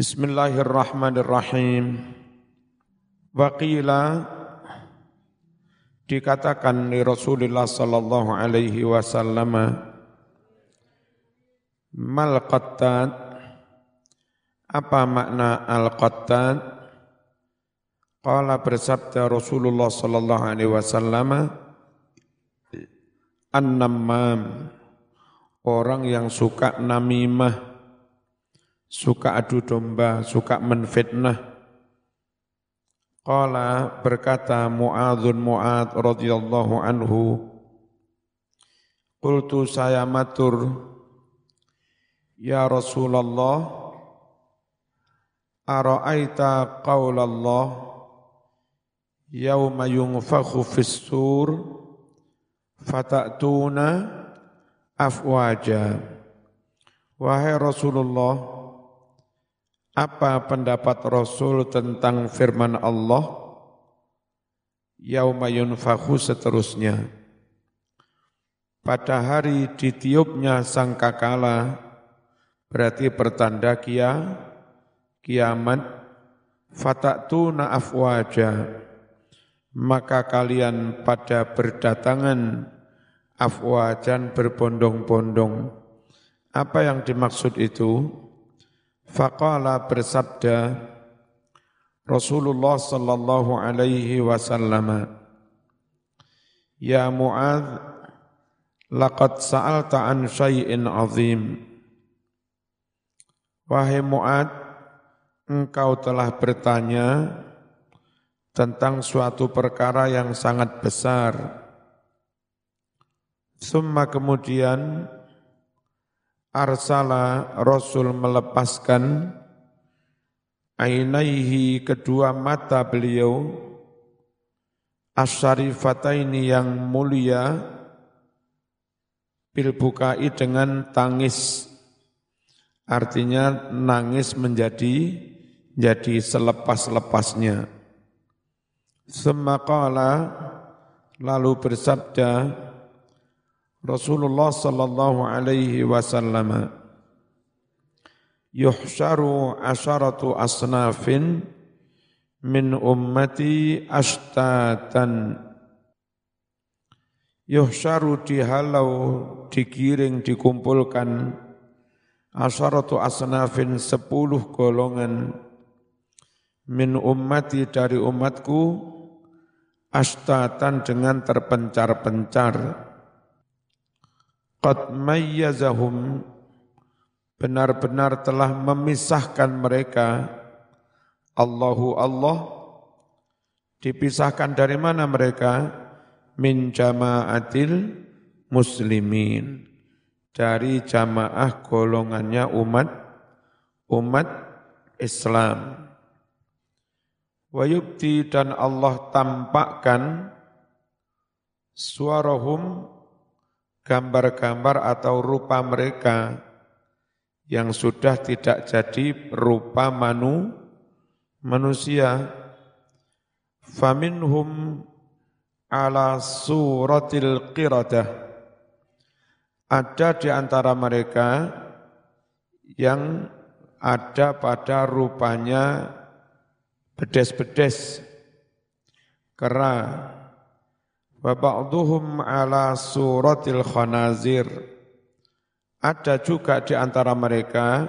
Bismillahirrahmanirrahim. Waqila dikatakan di Rasulullah sallallahu alaihi wasallam mal qattad apa makna al qattad Qala bersabda Rasulullah sallallahu alaihi wasallam an-nammam. Orang yang suka namimah suka adu domba, suka menfitnah. Qala berkata Mu'adzun Mu'adz radhiyallahu anhu Qultu saya matur Ya Rasulullah Ara'aita qawlallah Yawma yunfakhu fis sur Fata'tuna afwaja Wahai Rasulullah apa pendapat Rasul tentang firman Allah? Yauma yunfakhu seterusnya. Pada hari ditiupnya sangkakala, berarti pertanda kia, kiamat, fataktuna afwaja, maka kalian pada berdatangan afwajan berbondong-bondong. Apa yang dimaksud itu? Faqala bersabda Rasulullah sallallahu alaihi wasallam Ya Mu'adz laqad sa'alta an syai'in azim. Wahai Mu'adz engkau telah bertanya tentang suatu perkara yang sangat besar. Summa kemudian arsala Rasul melepaskan ainaihi kedua mata beliau asyarifataini yang mulia bil bukai dengan tangis. Artinya nangis menjadi jadi selepas-lepasnya. Semakala lalu bersabda Rasulullah sallallahu alaihi wasallam yuhsyaru asharatu asnafin min ummati ashtatan. Yuhsyaru dihalau digiring dikumpulkan asharatu asnafin sepuluh golongan min ummati dari umatku ashtatan dengan terpencar-pencar qad mayyazahum. Benar-benar telah memisahkan mereka. Allahu Allah. Dipisahkan dari mana mereka? Min jamaatil muslimin. Dari jamaah golongannya umat umat Islam. Wa dan Allah tampakkan suarahum gambar-gambar atau rupa mereka yang sudah tidak jadi rupa manu, manusia. Faminhum ala suratil qiradah. Ada di antara mereka yang ada pada rupanya bedes-bedes, kera, wa ba'duhum ala suratil khanazir. Ada juga di antara mereka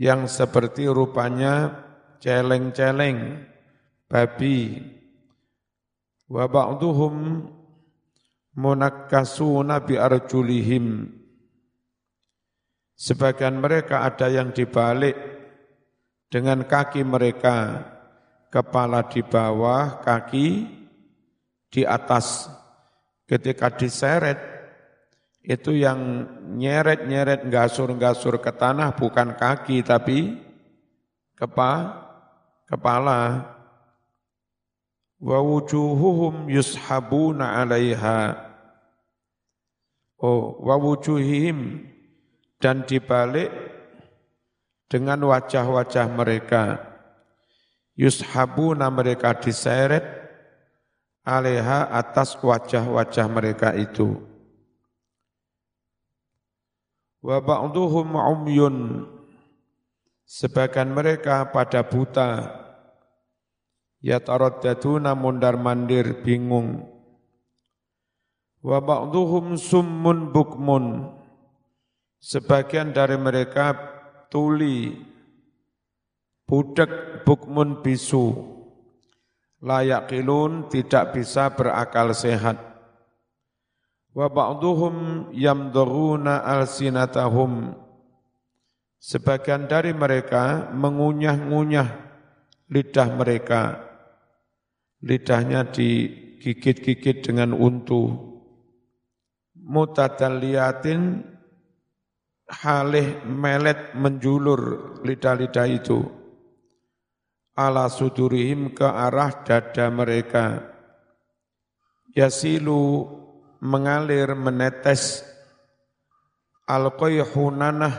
yang seperti rupanya celeng-celeng babi. Wa ba'duhum munakkasuna bi arjulihim. Sebagian mereka ada yang dibalik dengan kaki mereka. Kepala di bawah kaki di atas. Ketika diseret itu yang nyeret-nyeret gasur-gasur ke tanah bukan kaki tapi kepa, kepala. Wa wujuhuhum yushabuna 'alaiha. Oh wa wujuhihim. Dan dibalik dengan wajah-wajah mereka. Yushabuna mereka diseret aleha atas wajah-wajah mereka itu. Wa ba'duhum umyun Sebagian mereka pada buta, yataraddaduna mundar mandir bingung. Wa ba'duhum summun bukmun. Sebagian dari mereka tuli, budak bukmun bisu, layak kilun tidak bisa berakal sehat. Wa ba'duhum yamduruna alsinatahum Sebagian dari mereka mengunyah-ngunyah lidah mereka. Lidahnya digigit-gigit dengan untu. Mutadalliyatin halih melet menjulur lidah-lidah itu. Ala sudurihim ke arah dada mereka. Yasilu mengalir menetes al-qayhunanah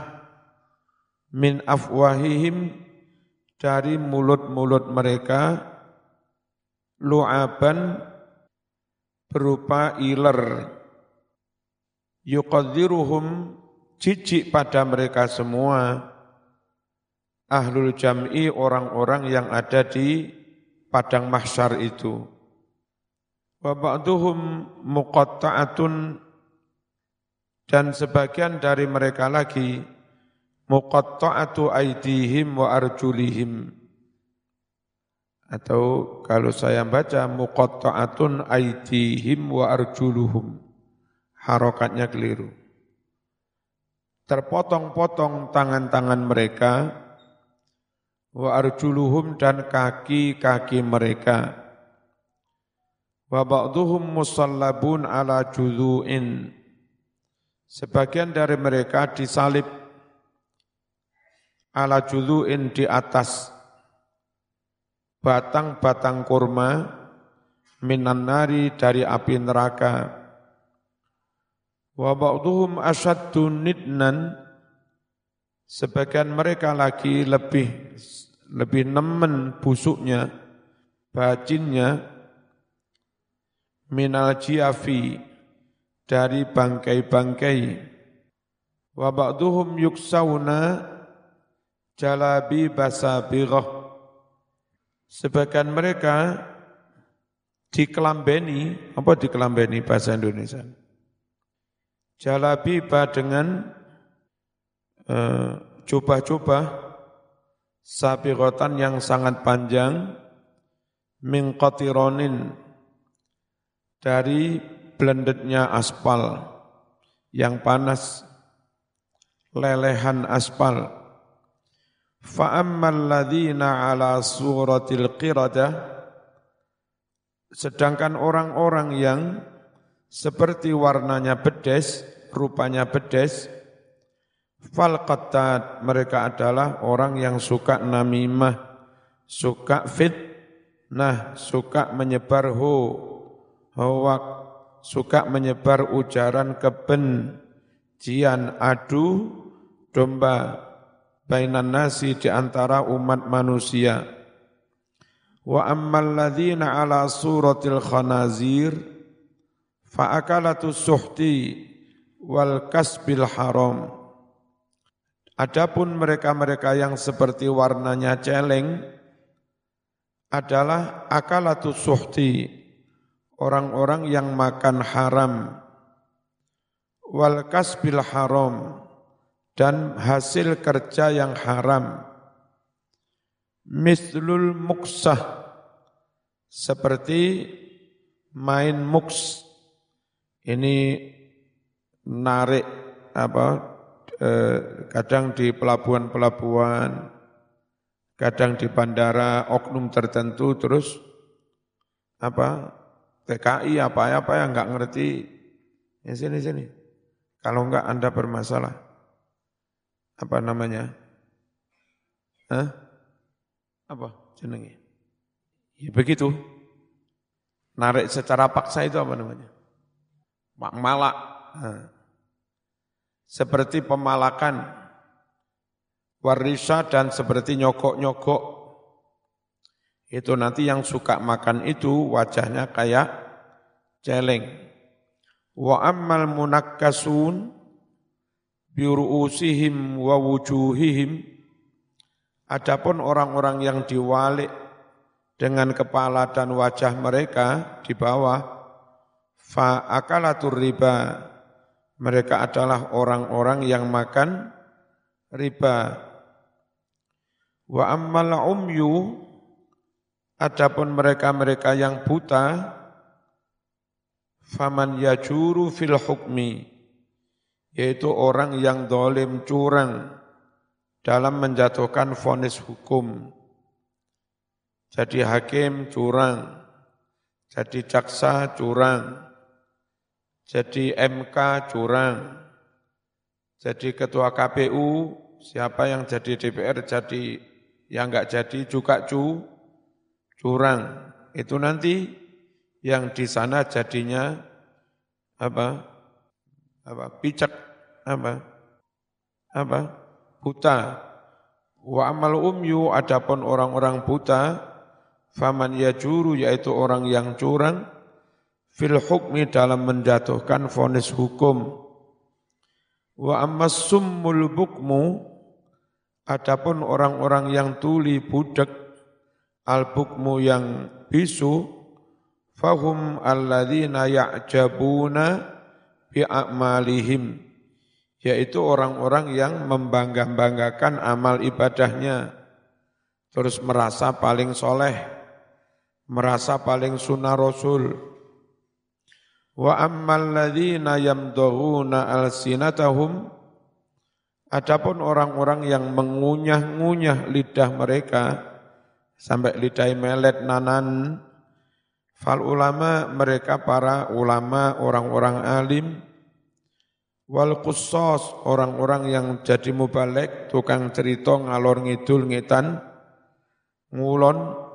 min afwahihim dari mulut-mulut mereka lu'aban berupa iler yuqadziruhum jijik pada mereka semua ahlul jam'i orang-orang yang ada di padang mahsyar itu. Wa ba'duhum muqatta'atun dan sebagian dari mereka lagi muqatta'atu aidihim wa arjulihim. Atau kalau saya baca muqatta'atun aidihim wa arjuluhum. Harokatnya keliru. Terpotong-potong tangan-tangan mereka wa arjuluhum dan kaki-kaki mereka. Wa ba'duhum musallabun ala judhu'in sebagian dari mereka disalib ala juluin di atas batang-batang kurma minan nari dari api neraka. Wa ba'duhum asyaddu nidnan sebagian mereka lagi lebih lebih nemen busuknya bacinnya minal jiafi dari bangkai-bangkai wa ba'duhum yuksawna jalabi basabirah. Sebagian mereka dikelambeni, apa dikelambeni bahasa Indonesia? Jalabi dengan uh, coba-coba sabirotan yang sangat panjang min dari blendednya aspal yang panas lelehan aspal. Fa'ammal ladhina ala suratil qiradah sedangkan orang-orang yang seperti warnanya bedes, rupanya bedes, fal mereka adalah orang yang suka namimah, suka fit, nah suka menyebar ho, hoak, suka menyebar ujaran kebencian, adu, domba, bainan nasi di antara umat manusia. Wa ammal ladzina ala suratil khanazir fa akalatu suhti wal kasbil haram. Adapun mereka-mereka yang seperti warnanya celeng adalah akalatu suhti, orang-orang yang makan haram, wal kasbil haram, dan hasil kerja yang haram. Mislul muksah, seperti main muks. Ini narik apa eh, kadang di pelabuhan-pelabuhan, kadang di bandara oknum tertentu terus apa TKI apa apa yang nggak ngerti ya sini sini kalau enggak Anda bermasalah apa namanya? Hah? Apa jenenge? Ya begitu. Narik secara paksa itu apa namanya? Mak malak. Nah. Seperti pemalakan warisa dan seperti nyokok-nyokok. Itu nanti yang suka makan itu wajahnya kayak celeng. Wa ammal munakkasun biru'usihim wa wujuhihim Adapun orang-orang yang diwalik dengan kepala dan wajah mereka di bawah, fa akalatur riba. Mereka adalah orang-orang yang makan riba. Wa ammal umyu adapun mereka-mereka yang buta faman yajuru fil hukmi yaitu orang yang dolim curang dalam menjatuhkan vonis hukum. Jadi hakim curang, jadi jaksa curang, jadi MK curang, jadi ketua KPU, siapa yang jadi DPR jadi yang enggak jadi juga cu, curang. Itu nanti yang di sana jadinya apa? Apa? Picak apa? Apa? Buta. Wa amal umyu adapun orang-orang buta faman yajuru yaitu orang yang curang fil hukmi dalam menjatuhkan vonis hukum. Wa ammas summul bukmu adapun orang-orang yang tuli budak al bukmu yang bisu fahum alladzina ya'jabuna bi a'malihim yaitu orang-orang yang membangga-banggakan amal ibadahnya terus merasa paling soleh merasa paling sunnah rasul wa ammal ladzina yamdhuna alsinatahum adapun orang-orang yang mengunyah-ngunyah lidah mereka sampai lidah melet nanan Fal ulama mereka para ulama, orang-orang alim, wal kusos orang-orang yang jadi mubalek, tukang cerita ngalor ngidul ngetan, ngulon,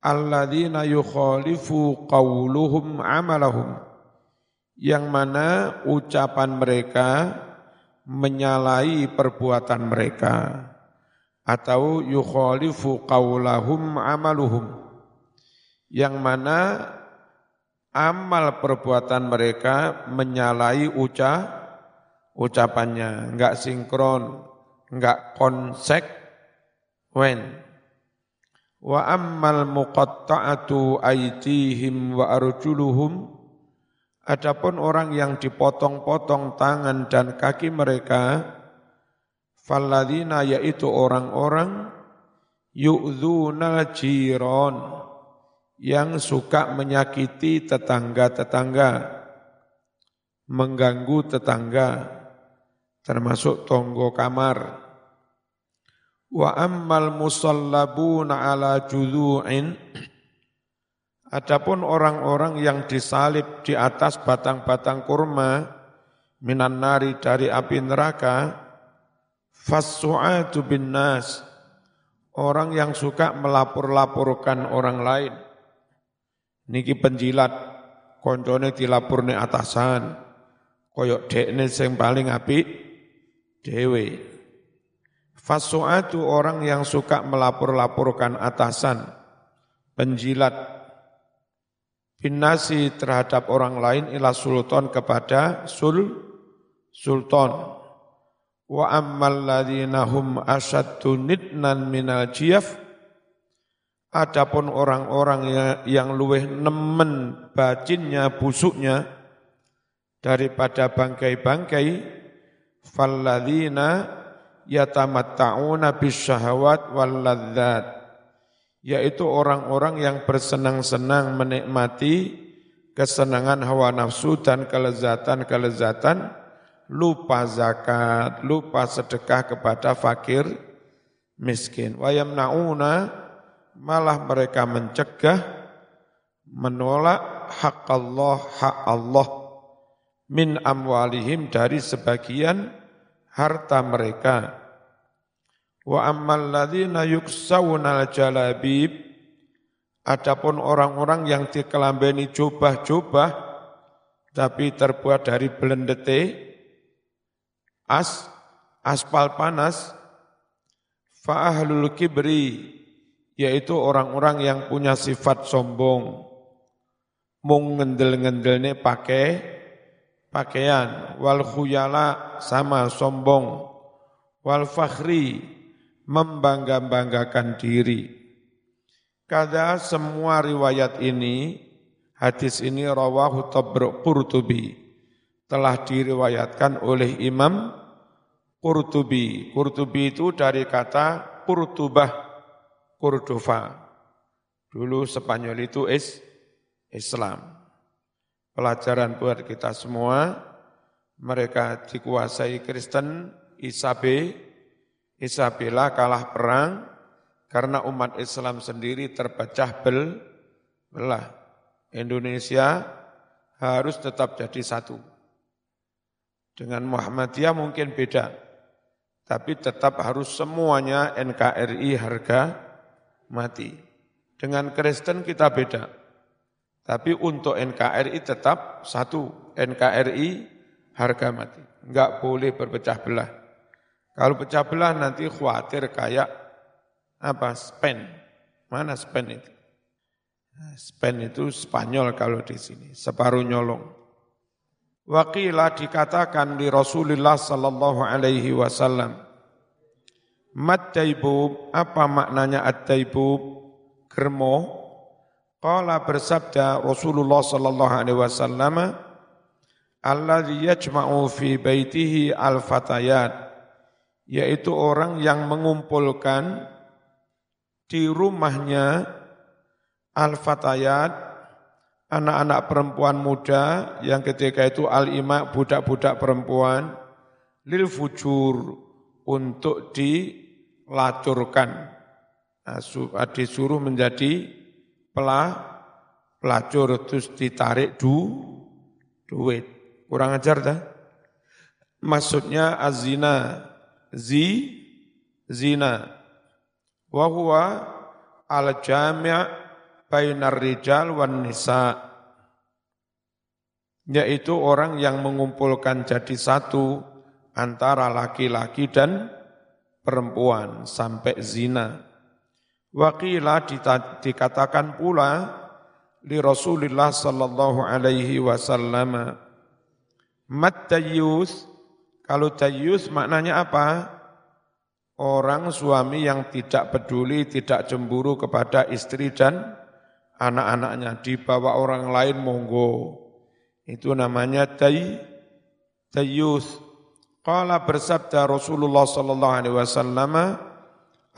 alladzina yukhalifu qawluhum amalahum, yang mana ucapan mereka menyalahi perbuatan mereka, atau yukhalifu qawlahum amaluhum, yang mana amal perbuatan mereka menyalahi uca ucapannya, enggak sinkron, enggak konsekuen. Wa ammal muqatta'atu aitihim wa arjuluhum Adapun orang yang dipotong-potong tangan dan kaki mereka, falladzina yaitu orang-orang yu'dzuna jiron yang suka menyakiti tetangga-tetangga, mengganggu tetangga, termasuk tonggo kamar. Wa ammal musallabuna ala Adapun orang-orang yang disalib di atas batang-batang kurma minan nari dari api neraka, fassu'atu bin nas, orang yang suka melapor-laporkan orang lain. Niki penjilat koncone dilapurne atasan. Koyok dekne sing paling apik dewe fasuatu orang yang suka melapor-laporkan atasan penjilat binasi terhadap orang lain ila sultan kepada sul sultan. Wa ammal ladzina hum asyaddu nidnan minal jiyaf Adapun orang-orang yang luweh nemen bacinnya, busuknya, daripada bangkai-bangkai, falladzina yatamatta'una bisyahawat walladzat, yaitu orang-orang yang bersenang-senang menikmati kesenangan hawa nafsu dan kelezatan-kelezatan, lupa zakat, lupa sedekah kepada fakir miskin. Wa yamna'una malah mereka mencegah menolak hak Allah hak Allah min amwalihim dari sebagian harta mereka. Wa ammal ladzina yuksawunal jalabib adapun orang-orang yang dikelambeni jubah-jubah tapi terbuat dari belendete as aspal panas fa ahlul kibri yaitu orang-orang yang punya sifat sombong, mung ngendel-ngendelne pakai pakaian, wal khuyala sama sombong, wal fakhri membangga-banggakan diri. Kada semua riwayat ini, hadis ini rawahu tabruk Qurtubi, telah diriwayatkan oleh Imam Qurtubi. Qurtubi itu dari kata Qurtubah, Kurdova. Dulu Spanyol itu is Islam. Pelajaran buat kita semua, mereka dikuasai Kristen, Isabe, Isabella kalah perang, karena umat Islam sendiri terpecah bel, belah. Indonesia harus tetap jadi satu. Dengan Muhammadiyah mungkin beda, tapi tetap harus semuanya NKRI harga mati. Dengan Kristen kita beda, tapi untuk NKRI tetap satu, NKRI harga mati. Enggak boleh berpecah belah. Kalau pecah belah nanti khawatir kayak apa Spain. Mana Spain itu? Spain itu Spanyol kalau di sini, separuh nyolong. Wakilah dikatakan di Rasulullah sallallahu alaihi wasallam. Mat apa maknanya at-taibub? Germo. Qala bersabda Rasulullah sallallahu alaihi wasallam, alladzi yajma'u fi baitihi al-fatayat, yaitu orang yang mengumpulkan di rumahnya al-fatayat, anak-anak perempuan muda yang ketika itu al-ima budak-budak perempuan, lil fujur untuk dilacurkan. Nah, disuruh menjadi pelah, pelacur terus ditarik du, duit. Kurang ajar dah. Maksudnya azina, zi, zina wa huwa al jami' bainar rijal wan nisa yaitu orang yang mengumpulkan jadi satu antara laki-laki dan perempuan sampai zina. Wakila dikatakan pula li Rasulullah sallallahu alaihi wasallam mat tayyus kalau tayyus maknanya apa? orang suami yang tidak peduli, tidak cemburu kepada istri dan anak-anaknya dibawa orang lain monggo. Itu namanya tay tayyus. Qala bersabda Rasulullah sallallahu alaihi wasallam,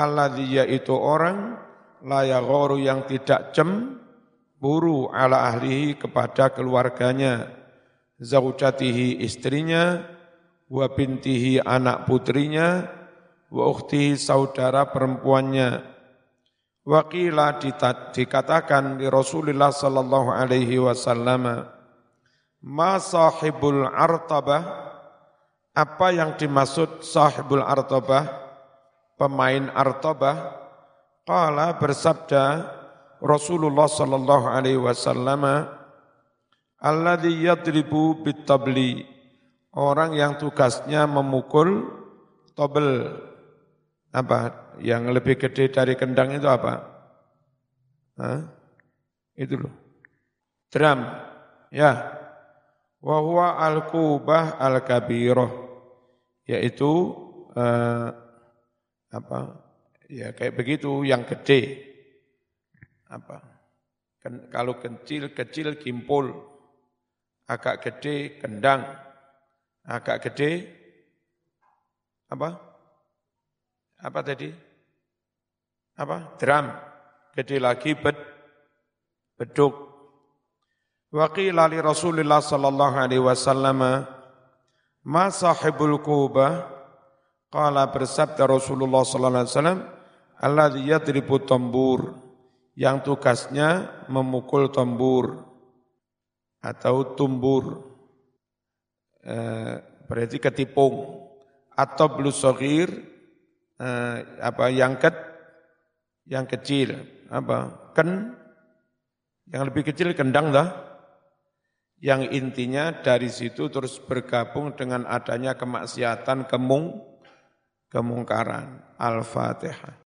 alladzi yaitu orang la yagharu yang tidak cemburu ala ahlihi kepada keluarganya, zaujatihi istrinya, wa bintihi anak putrinya, wa ukhtihi saudara perempuannya. Wakila dikatakan di Rasulullah sallallahu alaihi wasallam, ma sahibul artabah, apa yang dimaksud sahibul artabah, pemain artabah, qala bersabda Rasulullah sallallahu alaihi wasallam, alladhi yadribu bitabli, orang yang tugasnya memukul tobel, apa? Yang lebih gede dari kendang itu apa? Hah? Itu loh. Drum. Ya. Wa al-kubah al-kabirah. Yaitu eh, apa? Ya kayak begitu yang gede. Apa? Ken, kalau kecil-kecil kimpul. Agak gede kendang. Agak gede apa? apa tadi? Apa? Drum. Gede lagi bed, beduk. Waqila li Rasulullah sallallahu alaihi wasallam ma sahibul kubah qala bersabda Rasulullah sallallahu alaihi wasallam alladzi yadribu tambur yang tugasnya memukul tambur atau tumbur. Eh, berarti ketipung. Atau blusogir eh, apa yang ket yang kecil apa ken yang lebih kecil kendang dah. Yang intinya dari situ terus bergabung dengan adanya kemaksiatan kemung kemungkaran. Al-fatihah